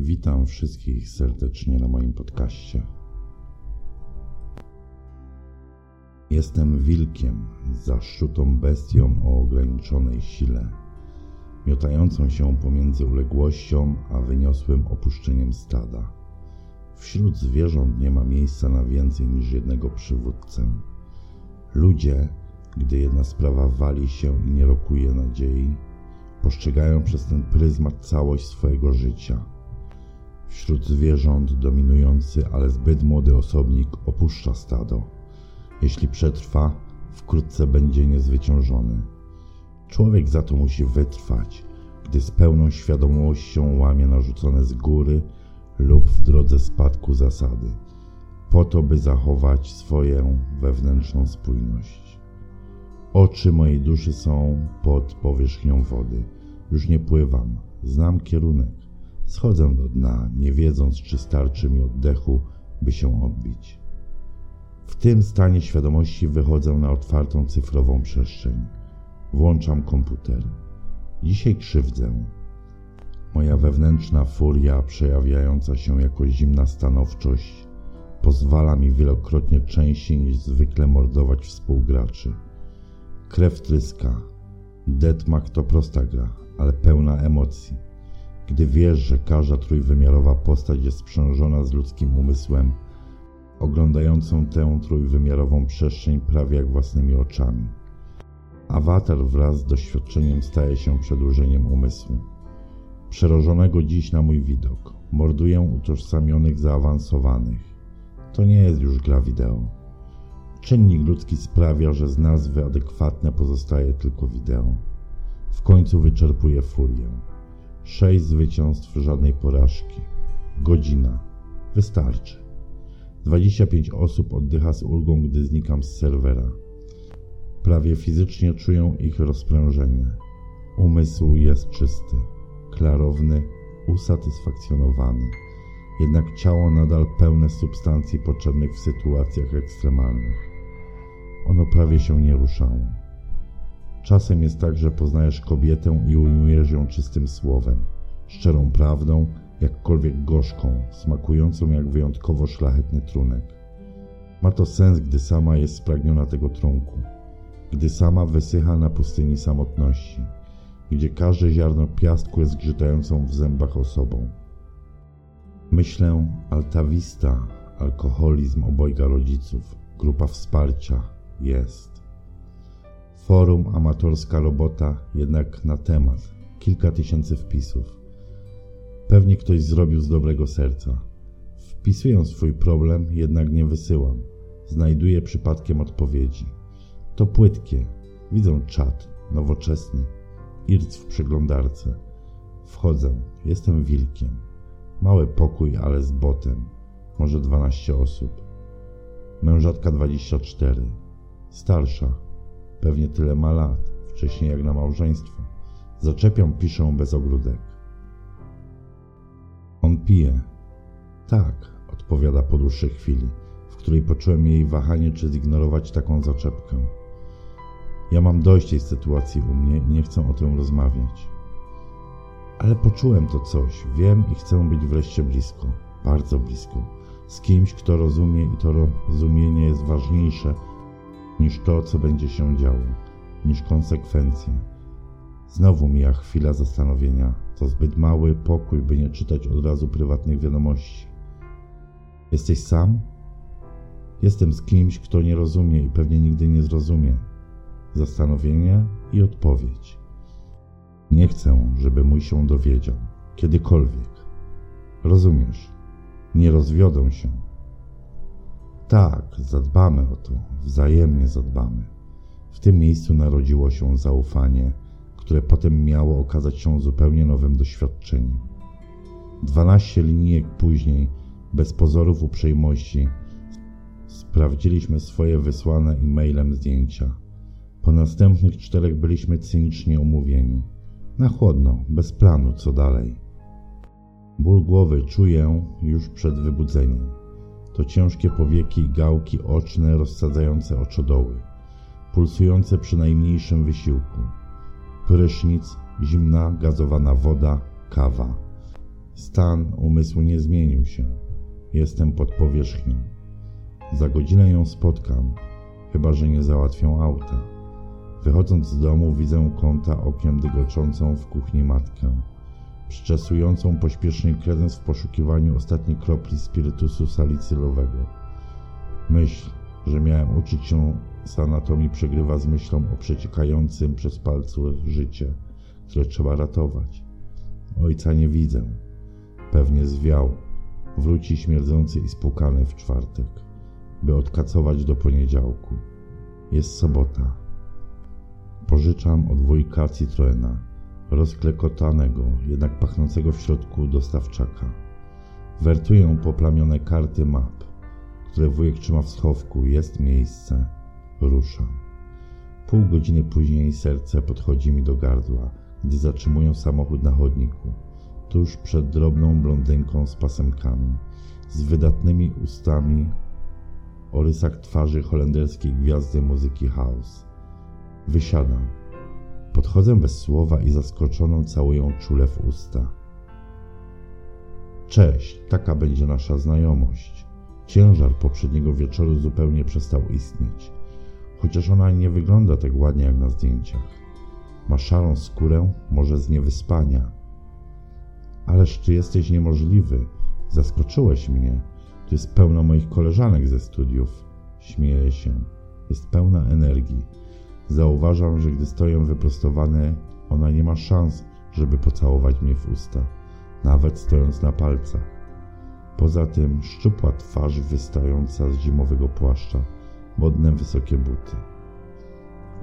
Witam wszystkich serdecznie na moim podcaście. Jestem wilkiem, zaszczutą bestią o ograniczonej sile, miotającą się pomiędzy uległością a wyniosłym opuszczeniem stada. Wśród zwierząt nie ma miejsca na więcej niż jednego przywódcę. Ludzie, gdy jedna sprawa wali się i nie rokuje nadziei, postrzegają przez ten pryzmat całość swojego życia – Wśród zwierząt dominujący, ale zbyt młody osobnik opuszcza stado. Jeśli przetrwa, wkrótce będzie niezwyciężony. Człowiek za to musi wytrwać, gdy z pełną świadomością łamie narzucone z góry lub w drodze spadku zasady, po to by zachować swoją wewnętrzną spójność. Oczy mojej duszy są pod powierzchnią wody. Już nie pływam, znam kierunek. Schodzę do dna, nie wiedząc, czy starczy mi oddechu, by się odbić. W tym stanie świadomości wychodzę na otwartą cyfrową przestrzeń. Włączam komputer. Dzisiaj krzywdzę. Moja wewnętrzna furia, przejawiająca się jako zimna stanowczość, pozwala mi wielokrotnie częściej niż zwykle mordować współgraczy. Krew tryska. Deathmatch to prosta gra, ale pełna emocji gdy wiesz, że każda trójwymiarowa postać jest sprzężona z ludzkim umysłem, oglądającą tę trójwymiarową przestrzeń prawie jak własnymi oczami. Awatar wraz z doświadczeniem staje się przedłużeniem umysłu. Przerożonego dziś na mój widok, morduję utożsamionych zaawansowanych. To nie jest już gra wideo. Czynnik ludzki sprawia, że z nazwy adekwatne pozostaje tylko wideo. W końcu wyczerpuje furię. Sześć zwycięstw, żadnej porażki. Godzina. Wystarczy. 25 osób oddycha z ulgą, gdy znikam z serwera. Prawie fizycznie czują ich rozprężenie. Umysł jest czysty, klarowny, usatysfakcjonowany. Jednak ciało nadal pełne substancji potrzebnych w sytuacjach ekstremalnych. Ono prawie się nie ruszało. Czasem jest tak, że poznajesz kobietę i ujmujesz ją czystym słowem, szczerą prawdą, jakkolwiek gorzką, smakującą jak wyjątkowo szlachetny trunek. Ma to sens, gdy sama jest spragniona tego trunku, gdy sama wysycha na pustyni samotności, gdzie każde ziarno piastku jest grzytającą w zębach osobą. Myślę, altawista, alkoholizm obojga rodziców, grupa wsparcia jest. Forum amatorska robota jednak na temat. Kilka tysięcy wpisów. Pewnie ktoś zrobił z dobrego serca. Wpisuję swój problem, jednak nie wysyłam. Znajduję przypadkiem odpowiedzi. To płytkie. Widzę czat, nowoczesny. Irc w przeglądarce. Wchodzę. Jestem wilkiem. Mały pokój, ale z botem. Może 12 osób. Mężatka 24. Starsza Pewnie tyle ma lat, wcześniej jak na małżeństwo. Zaczepiam, piszę bez ogródek. On pije. Tak, odpowiada po dłuższej chwili, w której poczułem jej wahanie, czy zignorować taką zaczepkę. Ja mam dojść tej sytuacji u mnie i nie chcę o tym rozmawiać. Ale poczułem to coś, wiem i chcę być wreszcie blisko, bardzo blisko, z kimś, kto rozumie i to rozumienie jest ważniejsze niż to, co będzie się działo, niż konsekwencje. Znowu mija chwila zastanowienia. To zbyt mały pokój, by nie czytać od razu prywatnych wiadomości. Jesteś sam? Jestem z kimś, kto nie rozumie i pewnie nigdy nie zrozumie. Zastanowienie i odpowiedź. Nie chcę, żeby mój się dowiedział. Kiedykolwiek. Rozumiesz? Nie rozwiodą się. Tak, zadbamy o to, wzajemnie zadbamy. W tym miejscu narodziło się zaufanie, które potem miało okazać się zupełnie nowym doświadczeniem. Dwanaście linijek później, bez pozorów uprzejmości, sprawdziliśmy swoje wysłane e-mailem zdjęcia. Po następnych czterech byliśmy cynicznie umówieni. Na chłodno, bez planu, co dalej. Ból głowy czuję już przed wybudzeniem. To ciężkie powieki i gałki oczne rozsadzające oczodoły, pulsujące przy najmniejszym wysiłku. Prysznic, zimna, gazowana woda, kawa. Stan umysłu nie zmienił się. Jestem pod powierzchnią. Za godzinę ją spotkam, chyba że nie załatwią auta. Wychodząc z domu widzę kąta okiem dygoczącą w kuchni matkę, przyczesującą pośpiesznie kredens w poszukiwaniu ostatniej kropli spirytusu salicylowego. Myśl, że miałem uczyć się z anatomii przegrywa z myślą o przeciekającym przez palce życie, które trzeba ratować. Ojca nie widzę. Pewnie zwiał. Wróci śmierdzący i spłukany w czwartek, by odkacować do poniedziałku. Jest sobota. Pożyczam od wujka Citroena, rozklekotanego, jednak pachnącego w środku dostawczaka. Wertuję poplamione karty map, które wujek trzyma w schowku. Jest miejsce. Ruszam. Pół godziny później serce podchodzi mi do gardła, gdy zatrzymuję samochód na chodniku, tuż przed drobną blondynką z pasemkami, z wydatnymi ustami o rysach twarzy holenderskiej gwiazdy muzyki house. Wysiadam. Podchodzę bez słowa i zaskoczoną całuję czule w usta. Cześć, taka będzie nasza znajomość. Ciężar poprzedniego wieczoru zupełnie przestał istnieć, chociaż ona nie wygląda tak ładnie jak na zdjęciach. Ma szarą skórę, może z niewyspania. Ależ ty jesteś niemożliwy. Zaskoczyłeś mnie. Tu jest pełno moich koleżanek ze studiów. Śmieje się. Jest pełna energii. Zauważam, że gdy stoję wyprostowany, ona nie ma szans, żeby pocałować mnie w usta, nawet stojąc na palcach. Poza tym szczupła twarz wystająca z zimowego płaszcza, modne wysokie buty.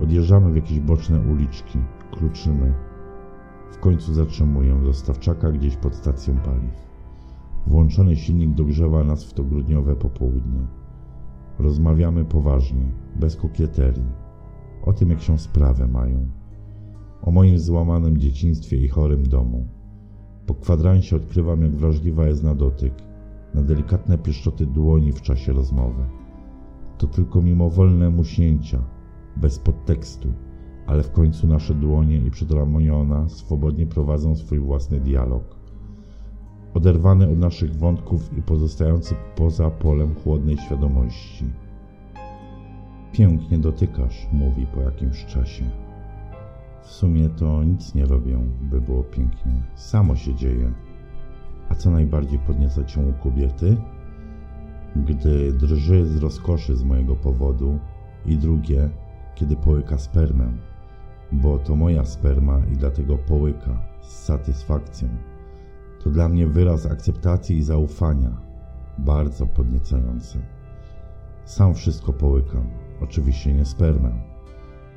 Odjeżdżamy w jakieś boczne uliczki, kluczymy. W końcu zatrzymuję dostawczaka gdzieś pod stacją paliw. Włączony silnik dogrzewa nas w to grudniowe popołudnie. Rozmawiamy poważnie, bez kokieterii o tym, jak się sprawę mają, o moim złamanym dzieciństwie i chorym domu. Po kwadransie odkrywam, jak wrażliwa jest na dotyk, na delikatne pieszczoty dłoni w czasie rozmowy. To tylko mimowolne muśnięcia, bez podtekstu, ale w końcu nasze dłonie i przedramiona swobodnie prowadzą swój własny dialog. Oderwany od naszych wątków i pozostający poza polem chłodnej świadomości. Pięknie dotykasz, mówi po jakimś czasie. W sumie to nic nie robię, by było pięknie. Samo się dzieje. A co najbardziej podnieca cię u kobiety? Gdy drży z rozkoszy z mojego powodu i drugie, kiedy połyka spermę, bo to moja sperma i dlatego połyka z satysfakcją. To dla mnie wyraz akceptacji i zaufania, bardzo podniecające. Sam wszystko połykam, oczywiście nie spermę.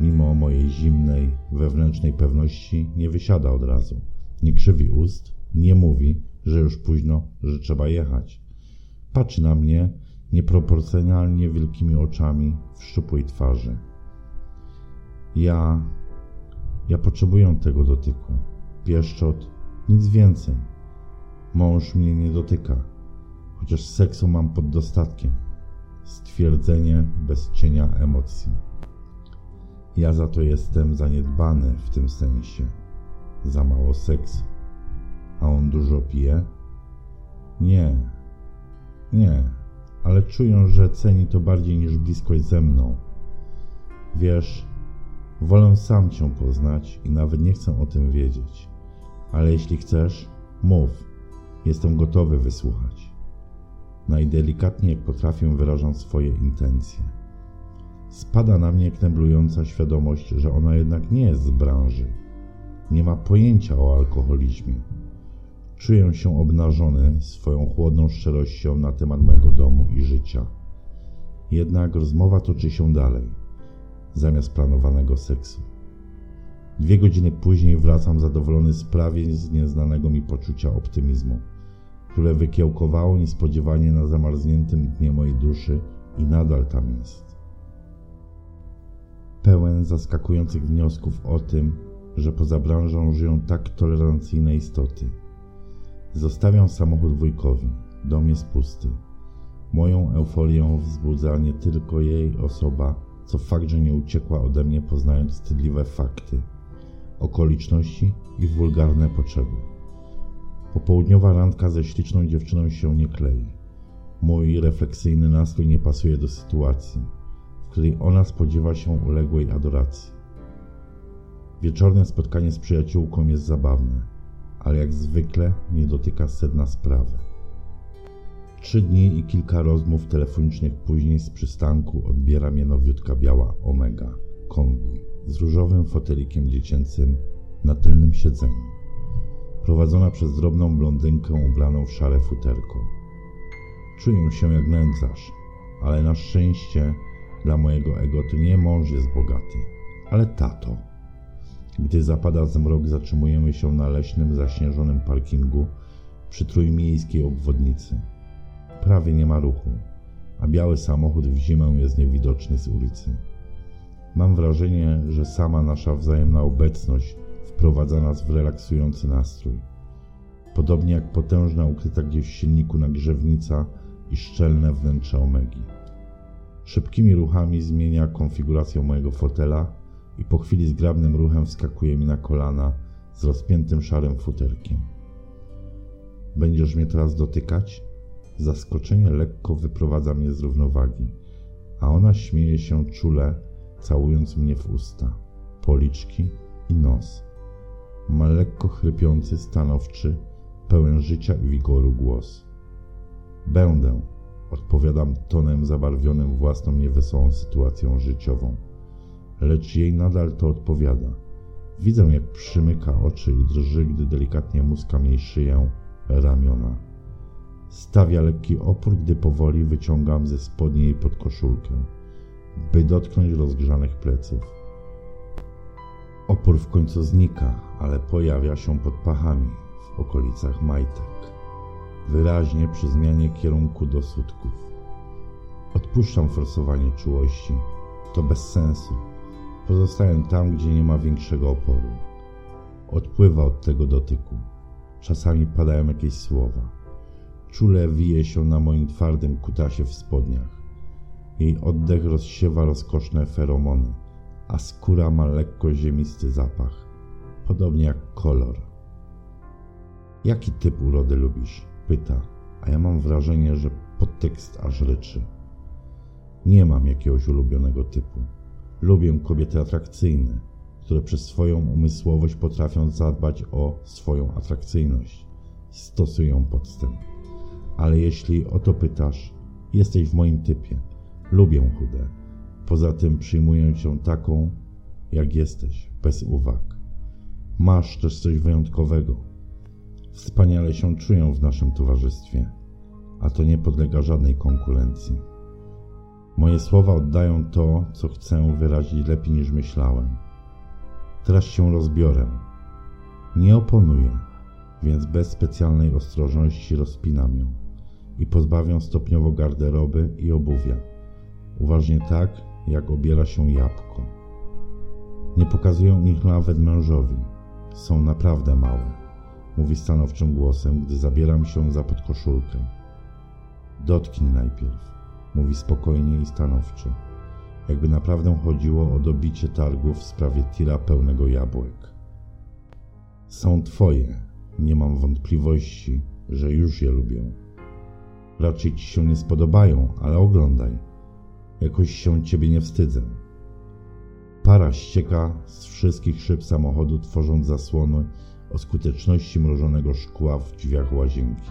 Mimo mojej zimnej, wewnętrznej pewności nie wysiada od razu. Nie krzywi ust, nie mówi, że już późno, że trzeba jechać. Patrzy na mnie nieproporcjonalnie wielkimi oczami w szczupłej twarzy. Ja... ja potrzebuję tego dotyku. Pieszczot, nic więcej. Mąż mnie nie dotyka, chociaż seksu mam pod dostatkiem stwierdzenie bez cienia emocji. Ja za to jestem zaniedbany w tym sensie. Za mało seksu. A on dużo pije? Nie, nie, ale czuję, że ceni to bardziej niż bliskość ze mną. Wiesz, Wolę sam cię poznać i nawet nie chcę o tym wiedzieć. Ale jeśli chcesz, mów. Jestem gotowy wysłuchać. Najdelikatniej jak potrafię wyrażam swoje intencje. Spada na mnie kneblująca świadomość, że ona jednak nie jest z branży. Nie ma pojęcia o alkoholizmie. Czuję się obnażony swoją chłodną szczerością na temat mojego domu i życia. Jednak rozmowa toczy się dalej, zamiast planowanego seksu. Dwie godziny później wracam zadowolony z prawie nieznanego mi poczucia optymizmu, które wykiełkowało niespodziewanie na zamarzniętym dnie mojej duszy i nadal tam jest. Pełen zaskakujących wniosków o tym, że poza branżą żyją tak tolerancyjne istoty. Zostawiam samochód wujkowi. Dom jest pusty. Moją euforię wzbudza nie tylko jej osoba, co fakt, że nie uciekła ode mnie poznając wstydliwe fakty, okoliczności i wulgarne potrzeby. Popołudniowa randka ze śliczną dziewczyną się nie klei. Mój refleksyjny nastrój nie pasuje do sytuacji, w której ona spodziewa się uległej adoracji. Wieczorne spotkanie z przyjaciółką jest zabawne, ale jak zwykle nie dotyka sedna sprawy. Trzy dni i kilka rozmów telefonicznych później z przystanku odbiera mnie nowiutka biała Omega kombi z różowym fotelikiem dziecięcym na tylnym siedzeniu, prowadzona przez drobną blondynkę ubraną w szare futerko. Czuję się jak nędzarz, ale na szczęście dla mojego ego to nie mąż jest bogaty, ale tato. Gdy zapada zmrok, zatrzymujemy się na leśnym, zaśnieżonym parkingu przy trójmiejskiej obwodnicy. Prawie nie ma ruchu, a biały samochód w zimę jest niewidoczny z ulicy. Mam wrażenie, że sama nasza wzajemna obecność wprowadza nas w relaksujący nastrój. Podobnie jak potężna ukryta gdzieś w silniku nagrzewnica i szczelne wnętrze omegi. Szybkimi ruchami zmienia konfigurację mojego fotela i po chwili zgrabnym ruchem wskakuje mi na kolana z rozpiętym szarym futerkiem. Będziesz mnie teraz dotykać? Zaskoczenie lekko wyprowadza mnie z równowagi, a ona śmieje się czule, całując mnie w usta, policzki i nos. Ma lekko chrypiący, stanowczy, pełen życia i wigoru głos. Będę, odpowiadam tonem zabarwionym własną niewesołą sytuacją życiową. Lecz jej nadal to odpowiada. Widzę, jak przymyka oczy i drży, gdy delikatnie muska jej szyję, ramiona. Stawia lekki opór, gdy powoli wyciągam ze spodni jej podkoszulkę, by dotknąć rozgrzanych pleców. Opór w końcu znika, ale pojawia się pod pachami, w okolicach majtek. Wyraźnie przy zmianie kierunku do sutków. Odpuszczam forsowanie czułości. To bez sensu. Pozostaję tam, gdzie nie ma większego oporu. Odpływa od tego dotyku. Czasami padają jakieś słowa. Czule wije się na moim twardym kutasie w spodniach. Jej oddech rozsiewa rozkoszne feromony, a skóra ma lekko ziemisty zapach, podobnie jak kolor. Jaki typ urody lubisz? Pyta, a ja mam wrażenie, że podtekst aż ryczy. Nie mam jakiegoś ulubionego typu. Lubię kobiety atrakcyjne, które przez swoją umysłowość potrafią zadbać o swoją atrakcyjność. Stosują podstęp. Ale jeśli o to pytasz, jesteś w moim typie. Lubię chude. Poza tym przyjmuję cię taką, jak jesteś, bez uwag. Masz też coś wyjątkowego. Wspaniale się czuję w naszym towarzystwie, a to nie podlega żadnej konkurencji. Moje słowa oddają to, co chcę wyrazić lepiej niż myślałem. Teraz się rozbiorę. Nie oponuję, więc bez specjalnej ostrożności rozpinam ją i pozbawiam stopniowo garderoby i obuwia. Uważnie tak, jak obiera się jabłko. Nie pokazują ich nawet mężowi. Są naprawdę małe, mówi stanowczym głosem, gdy zabieram się za podkoszulkę. Dotknij najpierw mówi spokojnie i stanowczo, jakby naprawdę chodziło o dobicie targów w sprawie tira pełnego jabłek. Są twoje, nie mam wątpliwości, że już je lubię. Raczej ci się nie spodobają, ale oglądaj. Jakoś się ciebie nie wstydzę. Para ścieka z wszystkich szyb samochodu, tworząc zasłony o skuteczności mrożonego szkła w drzwiach łazienki.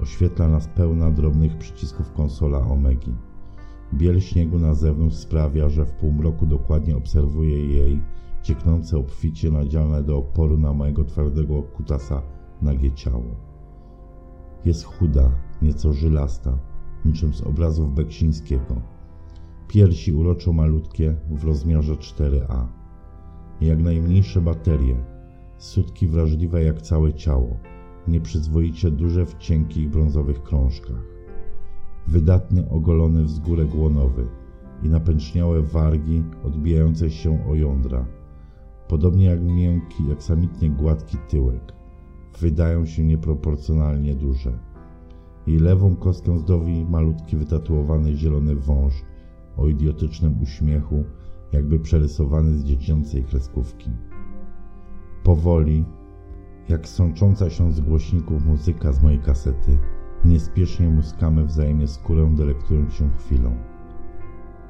Oświetla nas pełna drobnych przycisków konsola Omegi. Biel śniegu na zewnątrz sprawia, że w półmroku dokładnie obserwuję jej cieknące obficie nadziane do oporu na mojego twardego kutasa nagie ciało. Jest chuda, nieco żylasta, niczym z obrazów Beksińskiego. Piersi uroczo malutkie w rozmiarze 4A. Jak najmniejsze baterie, sutki wrażliwe jak całe ciało, nieprzyzwoicie duże w cienkich brązowych krążkach. Wydatny ogolony wzgórek łonowy i napęczniałe wargi odbijające się o jądra, podobnie jak miękki, jak samitnie gładki tyłek, wydają się nieproporcjonalnie duże. Jej lewą kostkę zdobi malutki wytatuowany zielony wąż o idiotycznym uśmiechu, jakby przerysowany z dziecięcej kreskówki. Powoli, jak sącząca się z głośników muzyka z mojej kasety, niespiesznie muskamy wzajemnie skórę, delektując się chwilą.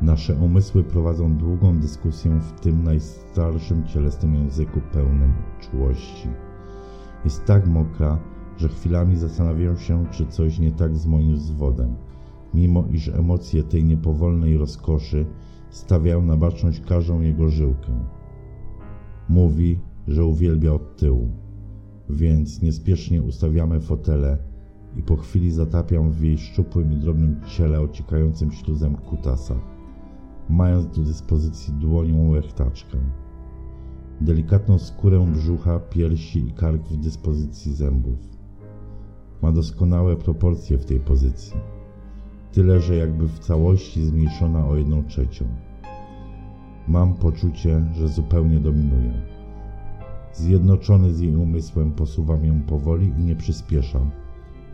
Nasze umysły prowadzą długą dyskusję w tym najstarszym cielesnym języku pełnym czułości. Jest tak mokra, że chwilami zastanawiam się, czy coś nie tak z moim zwodem, mimo iż emocje tej niepowolnej rozkoszy stawiają na baczność każdą jego żyłkę. Mówi, że uwielbia od tyłu, więc niespiesznie ustawiamy fotele i po chwili zatapiam w jej szczupłym i drobnym ciele ociekającym śluzem kutasa, mając do dyspozycji dłonią łechtaczkę. Delikatną skórę brzucha, piersi i kark w dyspozycji zębów. Ma doskonałe proporcje w tej pozycji. Tyle, że jakby w całości zmniejszona o jedną trzecią. Mam poczucie, że zupełnie dominuję. Zjednoczony z jej umysłem posuwam ją powoli i nie przyspieszam,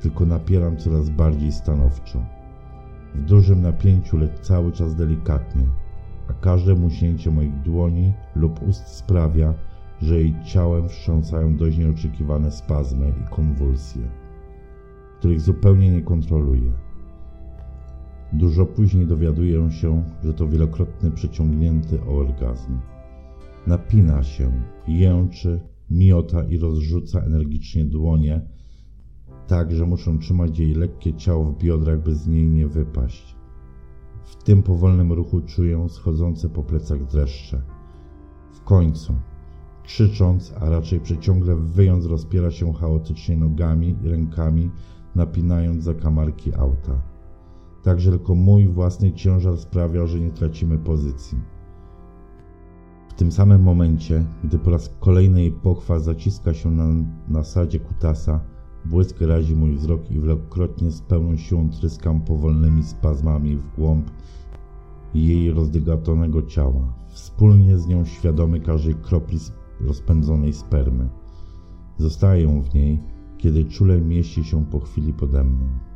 tylko napieram coraz bardziej stanowczo. W dużym napięciu, lecz cały czas delikatnie, a każde muśnięcie moich dłoni lub ust sprawia, że jej ciałem wstrząsają dość nieoczekiwane spazmy i konwulsje, których zupełnie nie kontroluję. Dużo później dowiaduję się, że to wielokrotny przeciągnięty orgazm. Napina się, jęczy, miota i rozrzuca energicznie dłonie, tak, że muszą trzymać jej lekkie ciało w biodrach, by z niej nie wypaść. W tym powolnym ruchu czuję schodzące po plecach dreszcze. W końcu, krzycząc, a raczej przeciągle wyjąc, rozpiera się chaotycznie nogami i rękami, napinając zakamarki auta. Tak, że tylko mój własny ciężar sprawia, że nie tracimy pozycji. W tym samym momencie, gdy po raz kolejny jej pochwa zaciska się na nasadzie kutasa, błysk razi mój wzrok i wielokrotnie z pełną siłą tryskam powolnymi spazmami w głąb jej rozdygatonego ciała, wspólnie z nią świadomy każdej kropli rozpędzonej spermy. Zostaję w niej, kiedy czule mieści się po chwili pode mną.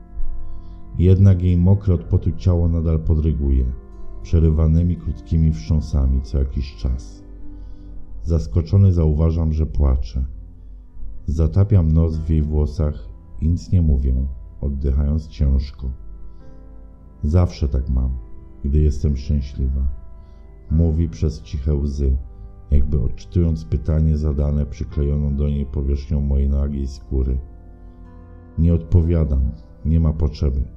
Jednak jej mokre od potu ciało nadal podryguje, przerywanymi krótkimi wstrząsami co jakiś czas. Zaskoczony zauważam, że płacze. Zatapiam nos w jej włosach i nic nie mówię, oddychając ciężko. Zawsze tak mam, gdy jestem szczęśliwa. Mówi przez ciche łzy, jakby odczytując pytanie zadane przyklejoną do niej powierzchnią mojej nagiej skóry. Nie odpowiadam, nie ma potrzeby.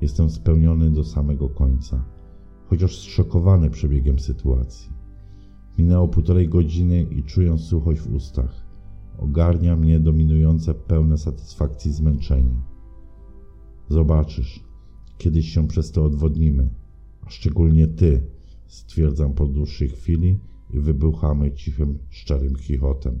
Jestem spełniony do samego końca, chociaż zszokowany przebiegiem sytuacji. Minęło półtorej godziny i czuję suchość w ustach. Ogarnia mnie dominujące pełne satysfakcji zmęczenie. Zobaczysz, kiedyś się przez to odwodnimy, a szczególnie ty, stwierdzam po dłuższej chwili i wybuchamy cichym, szczerym chichotem.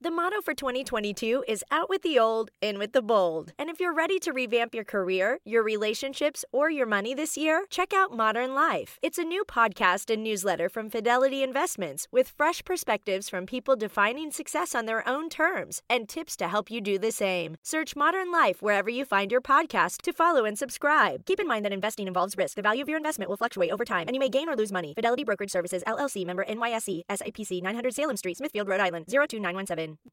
The motto for 2022 is out with the old, in with the bold. And if you're ready to revamp your career, your relationships, or your money this year, check out Modern Life. It's a new podcast and newsletter from Fidelity Investments with fresh perspectives from people defining success on their own terms and tips to help you do the same. Search Modern Life wherever you find your podcast to follow and subscribe. Keep in mind that investing involves risk. The value of your investment will fluctuate over time, and you may gain or lose money. Fidelity Brokerage Services, LLC, member NYSE, SIPC, 900 Salem Street, Smithfield, Rhode Island, 02917 happen